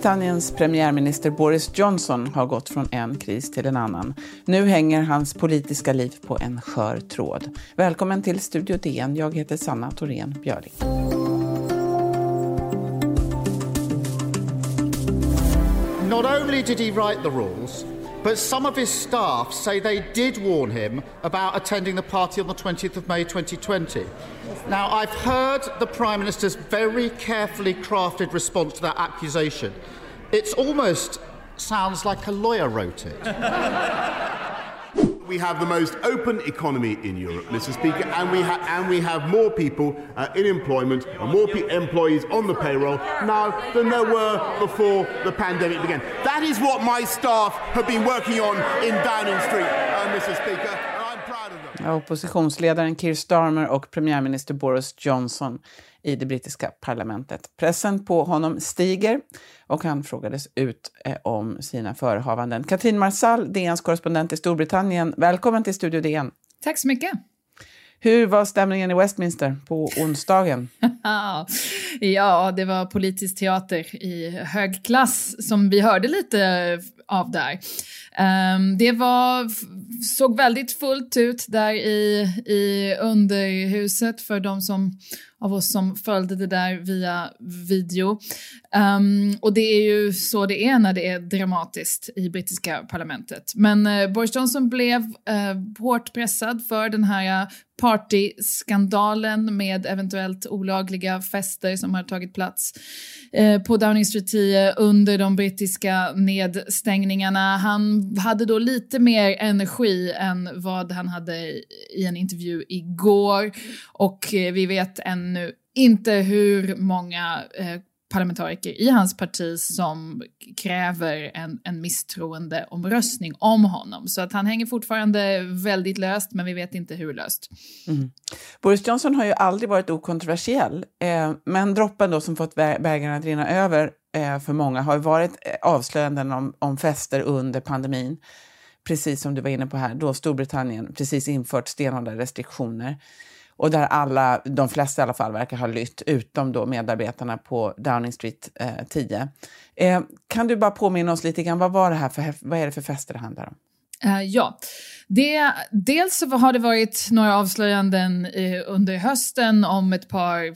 Storbritanniens premiärminister Boris Johnson har gått från en kris till en annan. Nu hänger hans politiska liv på en skör tråd. Välkommen till Studio DN. Jag heter Sanna Thorén Björling. Not only did he write the rules, but some of his staff say they did warn him about attending the party on the 20th of May 2020. Now, I've heard the Prime Minister's very carefully crafted response to that accusation. It almost sounds like a lawyer wrote it. We have the most open economy in Europe, Mr. Speaker, and we, and we have more people uh, in employment and more employees on the payroll now than there were before the pandemic began. That is what my staff have been working on in Downing Street, uh, Mr. Speaker. Oppositionsledaren Keir Starmer och premiärminister Boris Johnson i det brittiska parlamentet. Pressen på honom stiger och han frågades ut eh, om sina förehavanden. Katrin Marsall, DNs korrespondent i Storbritannien. Välkommen till Studio DN. Tack så mycket. Hur var stämningen i Westminster på onsdagen? ja, det var politisk teater i hög klass som vi hörde lite av där. Um, det var, såg väldigt fullt ut där i, i underhuset för de som, av oss som följde det där via video. Um, och det är ju så det är när det är dramatiskt i brittiska parlamentet. Men uh, Boris Johnson blev uh, hårt pressad för den här eh, partyskandalen med eventuellt olagliga fester som har tagit plats uh, på Downing Street 10 under de brittiska nedstängningarna. Han hade då lite mer energi än vad han hade i en intervju igår och vi vet nu inte hur många eh, parlamentariker i hans parti som kräver en, en misstroendeomröstning om honom. Så att han hänger fortfarande väldigt löst, men vi vet inte hur löst. Mm. Boris Johnson har ju aldrig varit okontroversiell, eh, men droppen då som fått bägaren att rinna över eh, för många har varit eh, avslöjanden om, om fester under pandemin. Precis som du var inne på här, då Storbritannien precis infört stenhårda restriktioner och där alla, de flesta i alla fall, verkar ha lytt, utom då medarbetarna på Downing Street eh, 10. Eh, kan du bara påminna oss lite grann, vad, var det här för, vad är det för fester det handlar om? Uh, ja, det, dels så har det varit några avslöjanden uh, under hösten om ett par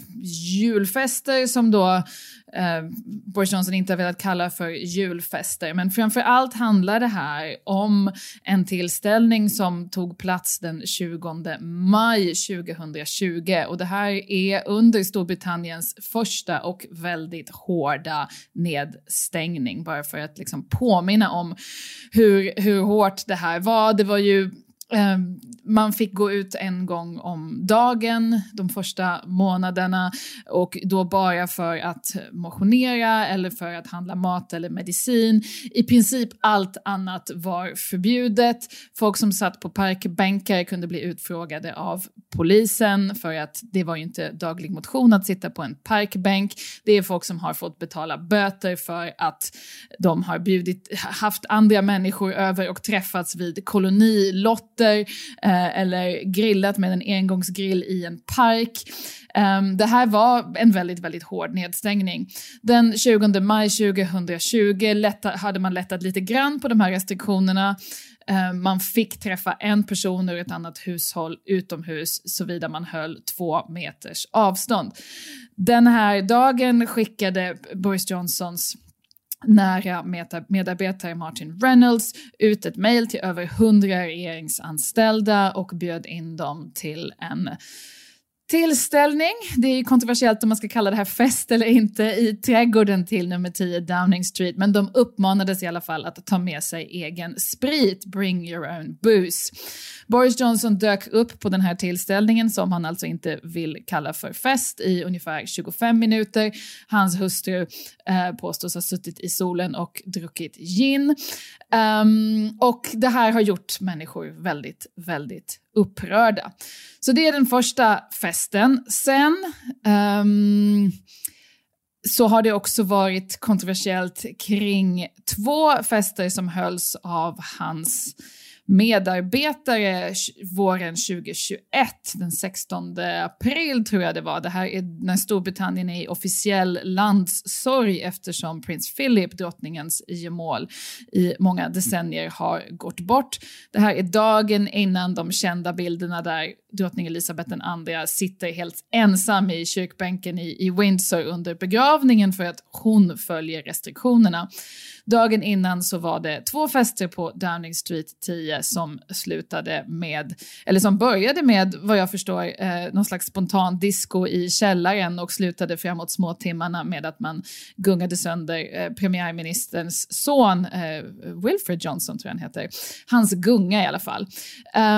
julfester som då eh, Boris Johnson inte har velat kalla för julfester. Men framför allt handlar det här om en tillställning som tog plats den 20 maj 2020 och det här är under Storbritanniens första och väldigt hårda nedstängning bara för att liksom påminna om hur, hur hårt det här var. Det var ju Ehm, man fick gå ut en gång om dagen de första månaderna och då bara för att motionera eller för att handla mat eller medicin. I princip allt annat var förbjudet. Folk som satt på parkbänkar kunde bli utfrågade av polisen för att det var ju inte daglig motion att sitta på en parkbänk. Det är folk som har fått betala böter för att de har bjudit, haft andra människor över och träffats vid kolonilotter eh, eller grillat med en engångsgrill i en park. Um, det här var en väldigt, väldigt hård nedstängning. Den 20 maj 2020 lätta, hade man lättat lite grann på de här restriktionerna. Um, man fick träffa en person ur ett annat hushåll utomhus såvida man höll två meters avstånd. Den här dagen skickade Boris Johnsons nära medarbetare Martin Reynolds ut ett mejl till över 100 regeringsanställda och bjöd in dem till en tillställning. Det är kontroversiellt om man ska kalla det här fest eller inte i trädgården till nummer 10 Downing Street, men de uppmanades i alla fall att ta med sig egen sprit, bring your own booze. Boris Johnson dök upp på den här tillställningen som han alltså inte vill kalla för fest i ungefär 25 minuter. Hans hustru eh, påstås ha suttit i solen och druckit gin. Um, och det här har gjort människor väldigt, väldigt upprörda. Så det är den första festen. Sen um, så har det också varit kontroversiellt kring två fester som hölls av hans medarbetare våren 2021, den 16 april tror jag det var. Det här är när Storbritannien är i officiell landssorg eftersom prins Philip, drottningens gemål, i många decennier har gått bort. Det här är dagen innan de kända bilderna där drottning Elizabeth II sitter helt ensam i kyrkbänken i, i Windsor under begravningen för att hon följer restriktionerna. Dagen innan så var det två fester på Downing Street 10 som slutade med, eller som började med vad jag förstår, eh, någon slags spontan disco i källaren och slutade framåt småtimmarna med att man gungade sönder eh, premiärministerns son, eh, Wilfred Johnson tror jag han heter, hans gunga i alla fall.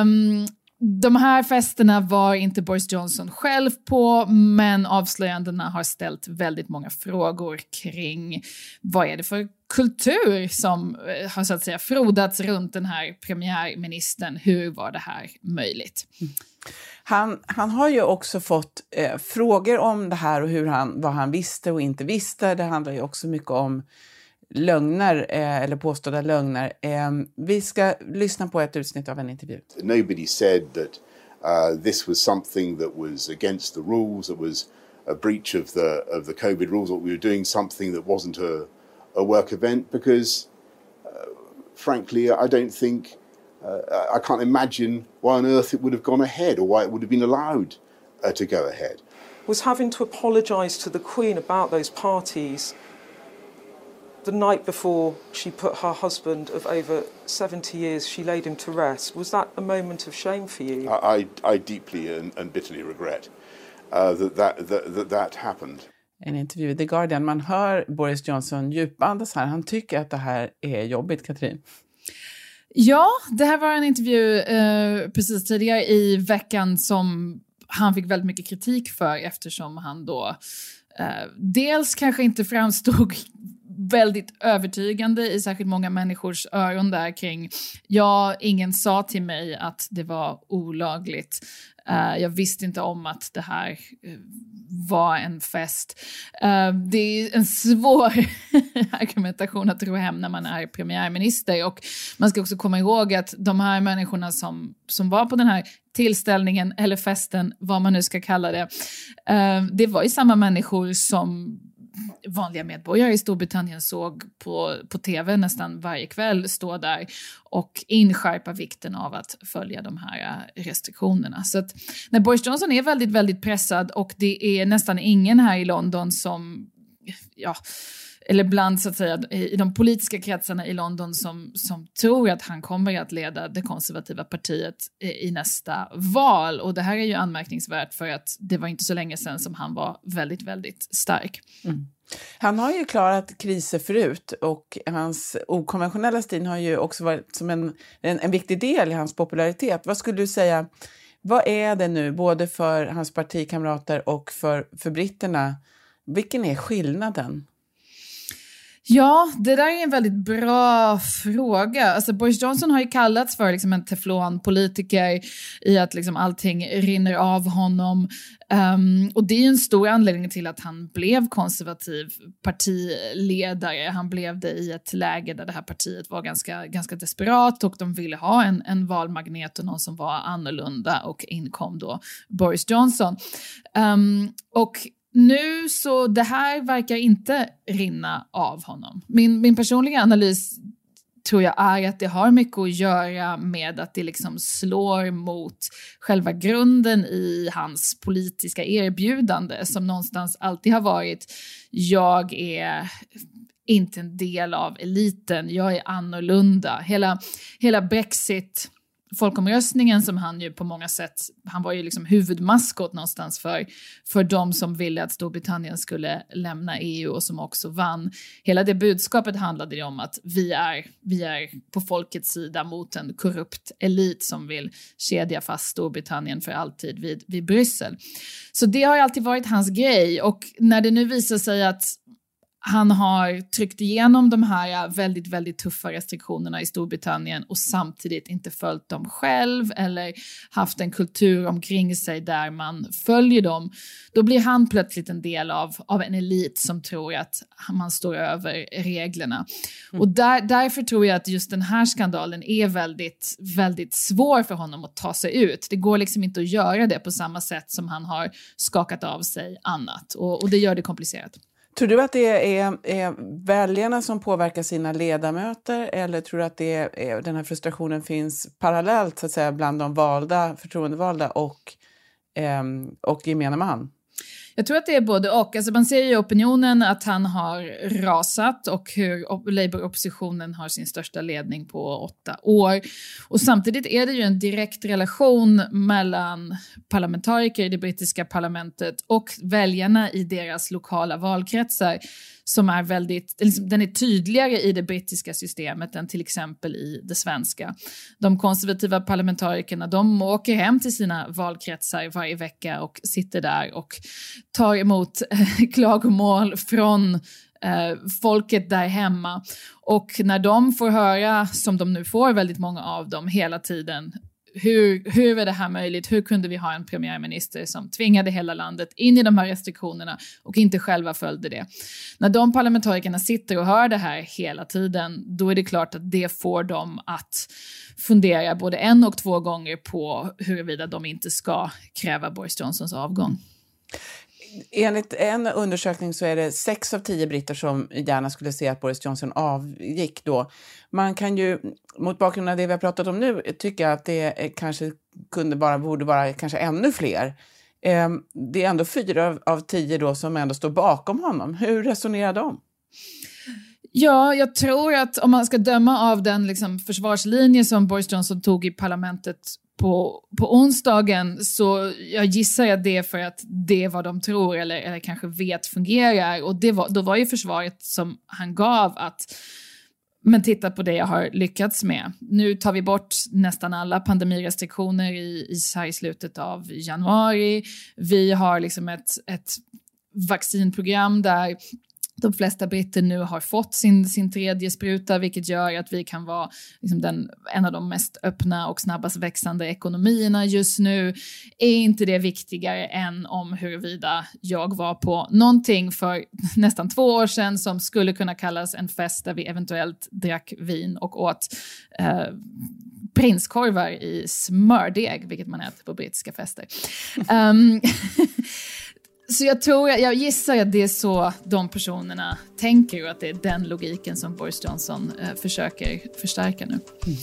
Um, de här festerna var inte Boris Johnson själv på, men avslöjandena har ställt väldigt många frågor kring vad är det för kultur som eh, har så att säga frodats runt den här premiärministern. Hur var det här möjligt? Han, han har ju också fått eh, frågor om det här och hur han, vad han visste och inte visste. Det handlar ju också mycket om lögner eh, eller påstådda lögner. Eh, vi ska lyssna på ett utsnitt av en intervju. Nobody said that uh, this was something that was against the rules, it was a breach of the of the COVID rules, or we were doing something that wasn't a, a work event because, uh, frankly, I don't think. Uh, I can't imagine why on earth it would have gone ahead or why it would have been allowed uh, to go ahead. Was having to apologise to the Queen about those parties the night before she put her husband of over 70 years, she laid him to rest. Was that a moment of shame for you? I, I deeply and, and bitterly regret uh, that, that, that, that that happened. En intervju i The Guardian. Man hör Boris Johnson djupandas här. Han tycker att det här är jobbigt, Katrin. Ja, det här var en intervju eh, precis tidigare i veckan som han fick väldigt mycket kritik för eftersom han då eh, dels kanske inte framstod väldigt övertygande i särskilt många människors öron där kring ja, ingen sa till mig att det var olagligt. Uh, jag visste inte om att det här uh, var en fest. Uh, det är en svår argumentation att ro hem när man är premiärminister och man ska också komma ihåg att de här människorna som, som var på den här tillställningen eller festen, vad man nu ska kalla det, det var ju samma människor som vanliga medborgare i Storbritannien såg på, på tv nästan varje kväll stå där och inskärpa vikten av att följa de här eh, restriktionerna. Så att när Boris Johnson är väldigt, väldigt pressad och det är nästan ingen här i London som ja, eller bland så att säga, i de politiska kretsarna i London som, som tror att han kommer att leda det konservativa partiet i nästa val. Och det här är ju anmärkningsvärt för att det var inte så länge sedan som han var väldigt, väldigt stark. Mm. Han har ju klarat kriser förut och hans okonventionella stil har ju också varit som en, en, en viktig del i hans popularitet. Vad skulle du säga, vad är det nu, både för hans partikamrater och för, för britterna, vilken är skillnaden? Ja, det där är en väldigt bra fråga. Alltså Boris Johnson har ju kallats för liksom en teflonpolitiker i att liksom allting rinner av honom. Um, och det är en stor anledning till att han blev konservativ partiledare. Han blev det i ett läge där det här partiet var ganska, ganska desperat och de ville ha en, en valmagnet och någon som var annorlunda och inkom då Boris Johnson. Um, och nu så det här verkar inte rinna av honom. Min, min personliga analys tror jag är att det har mycket att göra med att det liksom slår mot själva grunden i hans politiska erbjudande som någonstans alltid har varit jag är inte en del av eliten, jag är annorlunda. Hela, hela Brexit folkomröstningen som han ju på många sätt, han var ju liksom huvudmaskot någonstans för, för de som ville att Storbritannien skulle lämna EU och som också vann. Hela det budskapet handlade ju om att vi är, vi är på folkets sida mot en korrupt elit som vill kedja fast Storbritannien för alltid vid, vid Bryssel. Så det har ju alltid varit hans grej och när det nu visar sig att han har tryckt igenom de här väldigt, väldigt tuffa restriktionerna i Storbritannien och samtidigt inte följt dem själv eller haft en kultur omkring sig där man följer dem, då blir han plötsligt en del av, av en elit som tror att man står över reglerna. Mm. Och där, därför tror jag att just den här skandalen är väldigt, väldigt svår för honom att ta sig ut. Det går liksom inte att göra det på samma sätt som han har skakat av sig annat och, och det gör det komplicerat. Tror du att det är, är väljarna som påverkar sina ledamöter eller tror du att det är, den här frustrationen finns parallellt så att säga, bland de valda, förtroendevalda och, eh, och gemene man? Jag tror att det är både och. Alltså man ser ju i opinionen att han har rasat och hur Labour-oppositionen har sin största ledning på åtta år. Och samtidigt är det ju en direkt relation mellan parlamentariker i det brittiska parlamentet och väljarna i deras lokala valkretsar som är väldigt, liksom, den är tydligare i det brittiska systemet än till exempel i det svenska. De konservativa parlamentarikerna de åker hem till sina valkretsar varje vecka och sitter där och tar emot eh, klagomål från eh, folket där hemma. Och när de får höra, som de nu får väldigt många av dem hela tiden, hur, hur är det här möjligt? Hur kunde vi ha en premiärminister som tvingade hela landet in i de här restriktionerna och inte själva följde det? När de parlamentarikerna sitter och hör det här hela tiden, då är det klart att det får dem att fundera både en och två gånger på huruvida de inte ska kräva Boris Johnsons avgång. Enligt en undersökning så är det sex av tio britter som gärna skulle se att Boris Johnson avgick då. Man kan ju, mot bakgrund av det vi har pratat om nu, tycka att det kanske kunde bara, borde vara kanske ännu fler. Eh, det är ändå fyra av tio då som ändå står bakom honom. Hur resonerar de? Ja, jag tror att om man ska döma av den liksom, försvarslinje som Boris Johnson tog i parlamentet på, på onsdagen så jag gissar att det är för att det är vad de tror eller, eller kanske vet fungerar. Och det var, då var ju försvaret som han gav att men titta på det jag har lyckats med. Nu tar vi bort nästan alla pandemirestriktioner i, i, i slutet av januari. Vi har liksom ett, ett vaccinprogram där de flesta britter nu har fått sin, sin tredje spruta vilket gör att vi kan vara liksom den, en av de mest öppna och snabbast växande ekonomierna just nu. Är inte det viktigare än om huruvida jag var på någonting för nästan två år sedan som skulle kunna kallas en fest där vi eventuellt drack vin och åt eh, prinskorvar i smördeg, vilket man äter på brittiska fester. Um, Så jag tror, jag gissar att det är så de personerna tänker och att det är den logiken som Boris Johnson eh, försöker förstärka nu. Mm.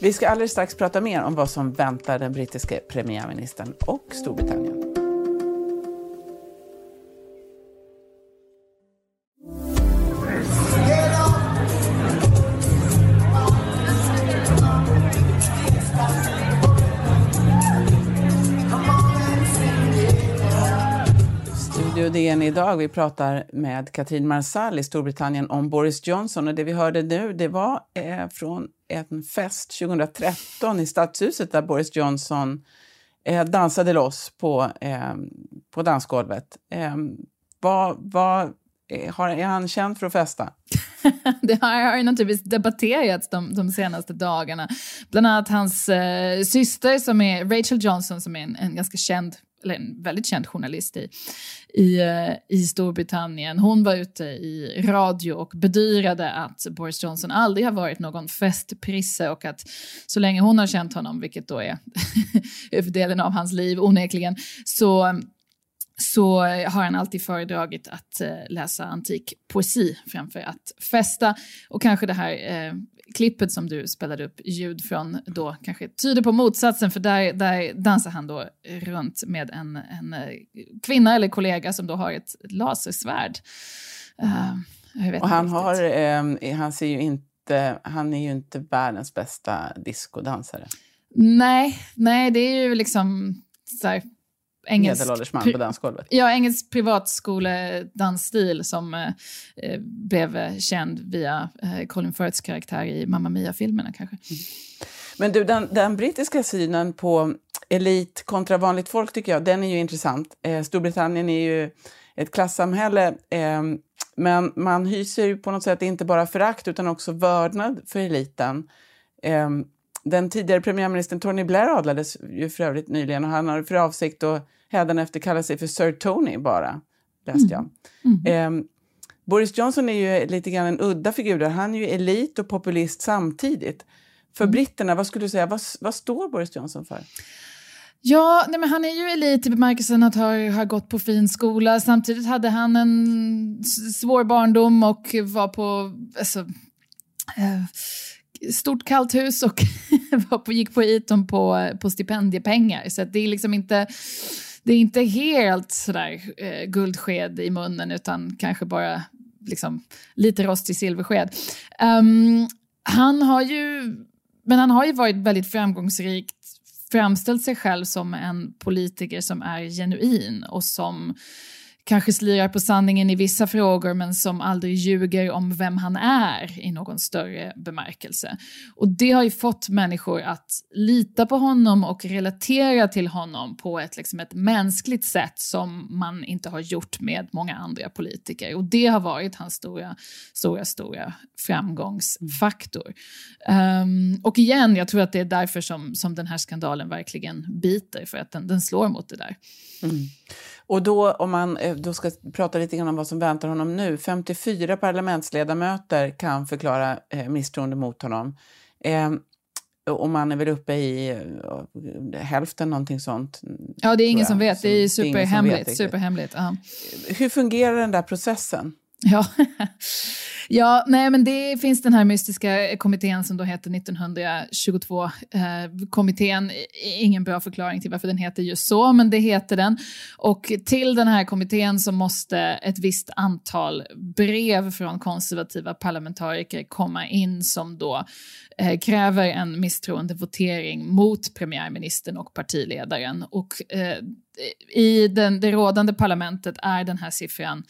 Vi ska alldeles strax prata mer om vad som väntar den brittiske premiärministern och Storbritannien. DN idag. Vi pratar med Katrin Marsall i Storbritannien om Boris Johnson. Och det vi hörde nu det var eh, från en fest 2013 i Stadshuset där Boris Johnson eh, dansade loss på, eh, på dansgolvet. Eh, vad, vad, eh, har, är han känd för att festa? det har, har ju naturligtvis debatterats de, de senaste dagarna. Bland annat hans eh, syster som är Rachel Johnson som är en, en ganska känd eller en väldigt känd journalist i, i, eh, i Storbritannien. Hon var ute i radio och bedyrade att Boris Johnson aldrig har varit någon festprisse och att så länge hon har känt honom, vilket då är huvuddelen av hans liv onekligen, så så har han alltid föredragit att eh, läsa antik poesi framför att festa. Och kanske det här eh, klippet som du spelade upp ljud från då kanske tyder på motsatsen för där, där dansar han då runt med en, en eh, kvinna eller kollega som då har ett lasersvärd. Uh, och han, har, eh, han, ser ju inte, han är ju inte världens bästa diskodansare. Nej, nej, det är ju liksom så här, engelsk... Medelålders man på dansgolvet. Ja, engelsk privatskoledansstil som eh, blev känd via eh, Colin Firths karaktär i Mamma Mia-filmerna kanske. Mm. Men du, den, den, brittiska synen på elit kontra vanligt folk tycker jag, den är ju intressant. Eh, Storbritannien är ju ett klassamhälle. Eh, men man hyser ju på något sätt inte bara förakt utan också vördnad för eliten. Eh, den tidigare premiärministern Tony Blair adlades ju för övrigt nyligen och han har för avsikt att hädanefter kalla sig för Sir Tony bara, läste jag. Mm. Mm. Eh, Boris Johnson är ju lite grann en udda figur där. Han är ju elit och populist samtidigt. För mm. britterna, vad skulle du säga, vad, vad står Boris Johnson för? Ja, nej men han är ju elit i bemärkelsen att ha har gått på fin skola. Samtidigt hade han en svår barndom och var på alltså, eh, stort kallt hus och gick på Eton på, på stipendiepengar. Så det är liksom inte det är inte helt sådär eh, guldsked i munnen utan kanske bara liksom, lite rostig silversked. Um, han har ju, men han har ju varit väldigt framgångsrikt framställt sig själv som en politiker som är genuin och som kanske slirar på sanningen i vissa frågor men som aldrig ljuger om vem han är i någon större bemärkelse. Och det har ju fått människor att lita på honom och relatera till honom på ett, liksom ett mänskligt sätt som man inte har gjort med många andra politiker. Och det har varit hans stora, stora, stora framgångsfaktor. Um, och igen, jag tror att det är därför som, som den här skandalen verkligen biter, för att den, den slår mot det där. Mm. Och då, om man eh, då ska prata lite grann om vad som väntar honom nu. 54 parlamentsledamöter kan förklara eh, misstroende mot honom. Eh, och man är väl uppe i eh, hälften, någonting sånt. Ja, det är ingen som vet. Det är superhemligt. superhemligt. Uh. Hur fungerar den där processen? Ja. ja, nej men det finns den här mystiska kommittén som då heter 1922-kommittén. Eh, Ingen bra förklaring till varför den heter just så, men det heter den. Och till den här kommittén så måste ett visst antal brev från konservativa parlamentariker komma in som då eh, kräver en misstroendevotering mot premiärministern och partiledaren. Och eh, i den, det rådande parlamentet är den här siffran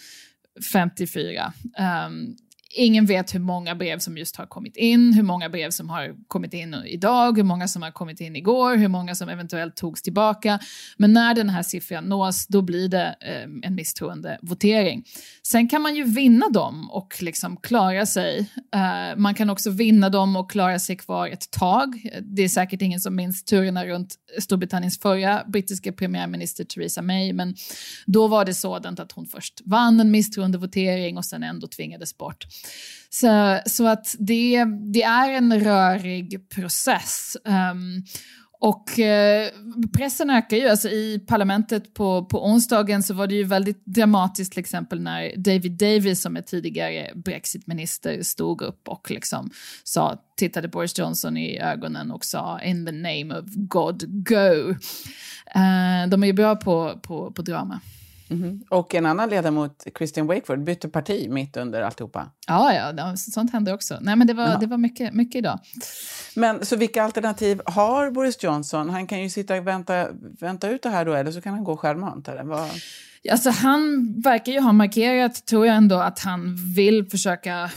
54. Um, ehm, ingen vet hur många brev som just har kommit in, hur många brev som har kommit in idag, hur många som har kommit in igår, hur många som eventuellt togs tillbaka. Men när den här siffran nås, då blir det eh, en misstroendevotering. Sen kan man ju vinna dem och liksom klara sig. Eh, man kan också vinna dem och klara sig kvar ett tag. Det är säkert ingen som minns turerna runt Storbritanniens förra brittiska premiärminister Theresa May, men då var det sådant att hon först vann en misstroendevotering och sen ändå tvingades bort. Så, så att det, det är en rörig process. Um, och eh, pressen ökar ju. Alltså I parlamentet på, på onsdagen så var det ju väldigt dramatiskt till exempel när David Davis som är tidigare brexitminister stod upp och liksom sa, tittade Boris Johnson i ögonen och sa in the name of God, go. Eh, de är ju bra på, på, på drama. Mm. Och en annan ledamot, Christian Wakeford, bytte parti mitt under alltihopa. Ja, ja, sånt händer också. Nej, men det var, det var mycket, mycket idag. Men så vilka alternativ har Boris Johnson? Han kan ju sitta och vänta, vänta ut det här då, eller så kan han gå självmant. Eller vad? Alltså, han verkar ju ha markerat, tror jag ändå, att han vill försöka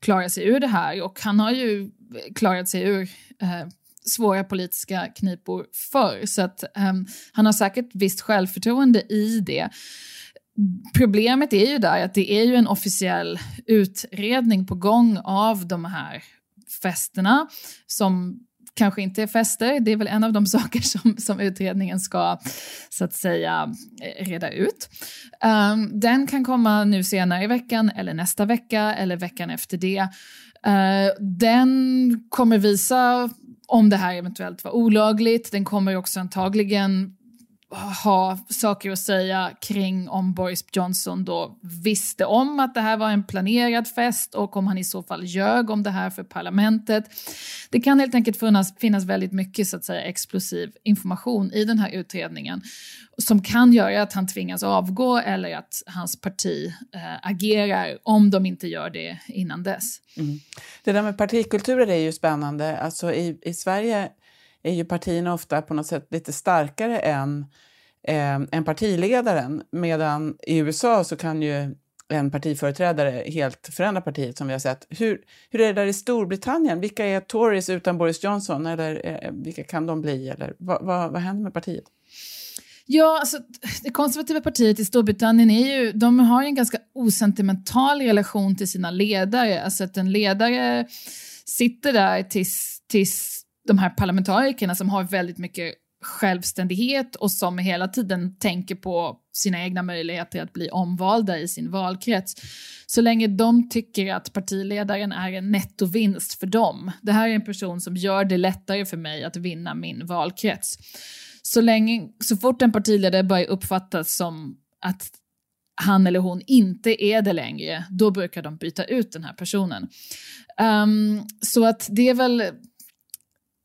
klara sig ur det här. Och han har ju klarat sig ur eh, svåra politiska knipor förr. Så att, um, han har säkert visst självförtroende i det. Problemet är ju där att det är ju en officiell utredning på gång av de här festerna som kanske inte är fester. Det är väl en av de saker som, som utredningen ska så att säga eh, reda ut. Um, den kan komma nu senare i veckan eller nästa vecka eller veckan efter det. Uh, den kommer visa om det här eventuellt var olagligt. Den kommer också antagligen ha saker att säga kring om Boris Johnson då visste om att det här var en planerad fest och om han i så fall ljög om det här för parlamentet. Det kan helt enkelt finnas, finnas väldigt mycket så att säga explosiv information i den här utredningen som kan göra att han tvingas avgå eller att hans parti eh, agerar om de inte gör det innan dess. Mm. Det där med partikulturer är ju spännande. Alltså i, i Sverige är ju partierna ofta på något sätt lite starkare än, eh, än partiledaren. Medan i USA så kan ju en partiföreträdare helt förändra partiet som vi har sett. Hur, hur är det där i Storbritannien? Vilka är Tories utan Boris Johnson? Eller eh, vilka kan de bli? Eller vad, vad, vad händer med partiet? Ja, alltså, det konservativa partiet i Storbritannien är ju, de har en ganska osentimental relation till sina ledare. Alltså att en ledare sitter där tills, tills de här parlamentarikerna som har väldigt mycket självständighet och som hela tiden tänker på sina egna möjligheter att bli omvalda i sin valkrets. Så länge de tycker att partiledaren är en nettovinst för dem. Det här är en person som gör det lättare för mig att vinna min valkrets. Så, länge, så fort en partiledare börjar uppfattas som att han eller hon inte är det längre, då brukar de byta ut den här personen. Um, så att det är väl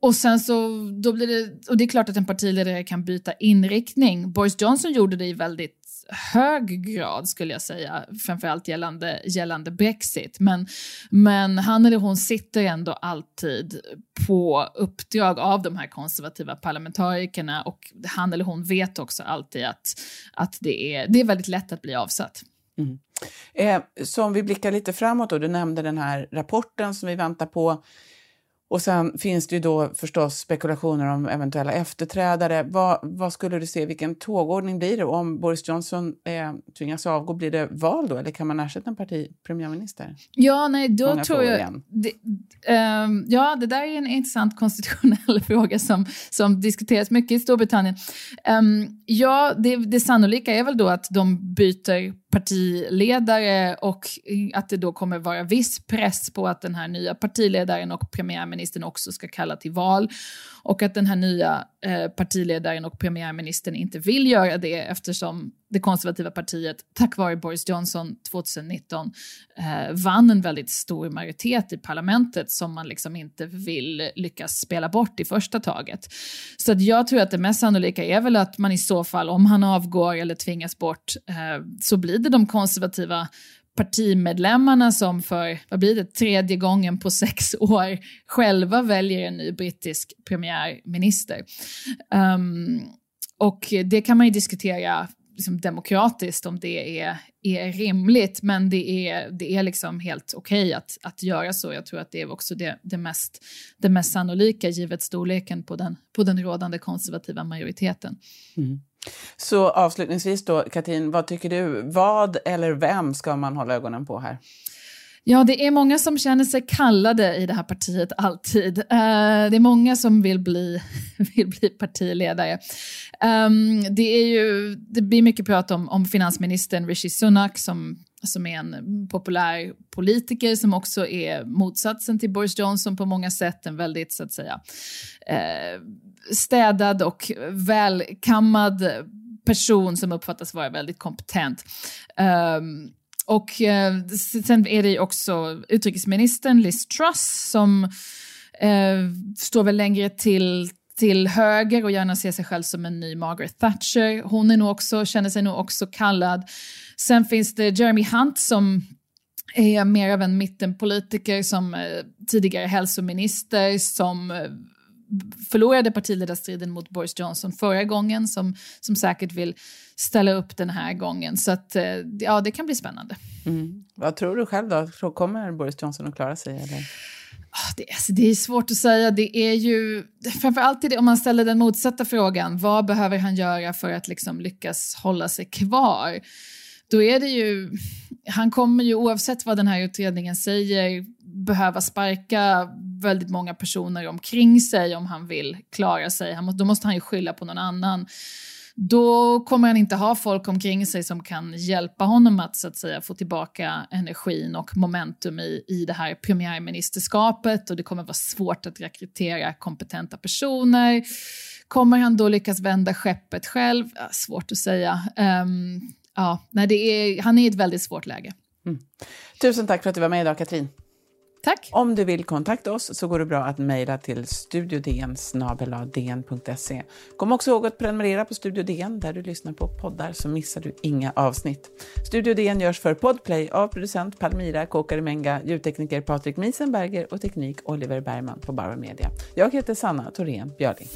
och sen så, då blir det, och det är klart att en partiledare kan byta inriktning. Boris Johnson gjorde det i väldigt hög grad skulle jag säga, framförallt gällande, gällande Brexit. Men, men han eller hon sitter ändå alltid på uppdrag av de här konservativa parlamentarikerna och han eller hon vet också alltid att, att det, är, det är väldigt lätt att bli avsatt. Mm. Eh, så om vi blickar lite framåt då, du nämnde den här rapporten som vi väntar på. Och sen finns det ju då förstås spekulationer om eventuella efterträdare. Vad, vad skulle du se, vilken tågordning blir det? Om Boris Johnson eh, tvingas avgå, blir det val då eller kan man ersätta en parti premiärminister? Ja, nej, då Många tror jag... Det, um, ja, det där är en intressant konstitutionell fråga som, som diskuteras mycket i Storbritannien. Um, ja, det, det sannolika är väl då att de byter partiledare och att det då kommer vara viss press på att den här nya partiledaren och premiärministern också ska kalla till val. Och att den här nya eh, partiledaren och premiärministern inte vill göra det eftersom det konservativa partiet, tack vare Boris Johnson 2019, eh, vann en väldigt stor majoritet i parlamentet som man liksom inte vill lyckas spela bort i första taget. Så att jag tror att det mest sannolika är väl att man i så fall, om han avgår eller tvingas bort, eh, så blir det de konservativa partimedlemmarna som för, vad blir det, tredje gången på sex år själva väljer en ny brittisk premiärminister. Um, och det kan man ju diskutera liksom demokratiskt om det är, är rimligt, men det är, det är liksom helt okej okay att, att göra så. Jag tror att det är också det, det, mest, det mest sannolika givet storleken på den, på den rådande konservativa majoriteten. Mm. Så avslutningsvis då, Katrin, vad tycker du? Vad eller vem ska man hålla ögonen på här? Ja, det är många som känner sig kallade i det här partiet alltid. Uh, det är många som vill bli, vill bli partiledare. Um, det, är ju, det blir mycket prat om, om finansministern Rishi Sunak som, som är en populär politiker som också är motsatsen till Boris Johnson på många sätt. En väldigt, så att säga, uh, städad och välkammad person som uppfattas vara väldigt kompetent. Um, och eh, sen är det ju också utrikesministern Liz Truss som eh, står väl längre till till höger och gärna ser sig själv som en ny Margaret Thatcher. Hon är nog också, känner sig nog också kallad. Sen finns det Jeremy Hunt som är mer av en mittenpolitiker som eh, tidigare hälsominister som eh, förlorade partiledarstriden mot Boris Johnson förra gången som, som säkert vill ställa upp den här gången. Så att, eh, ja, det kan bli spännande. Mm. Vad tror du själv då? Kommer Boris Johnson att klara sig? Eller? Ah, det, alltså, det är svårt att säga. Det är ju framförallt det, om man ställer den motsatta frågan. Vad behöver han göra för att liksom lyckas hålla sig kvar? Då är det ju, han kommer ju oavsett vad den här utredningen säger behöva sparka väldigt många personer omkring sig om han vill klara sig. Han, då måste han ju skylla på någon annan. Då kommer han inte ha folk omkring sig som kan hjälpa honom att, så att säga, få tillbaka energin och momentum i, i det här premiärministerskapet och det kommer vara svårt att rekrytera kompetenta personer. Kommer han då lyckas vända skeppet själv? Ja, svårt att säga. Um, ja, nej, det är, han är i ett väldigt svårt läge. Mm. Tusen tack för att du var med idag, Katrin. Tack. Om du vill kontakta oss så går det bra att mejla till studiodn Kom också ihåg att prenumerera på Studio DN där du lyssnar på poddar så missar du inga avsnitt. Studio DN görs för Podplay av producent Palmira Kåkarimenga, ljudtekniker Patrik Miesenberger och teknik Oliver Bergman på Bauer Media. Jag heter Sanna Thorén Björling.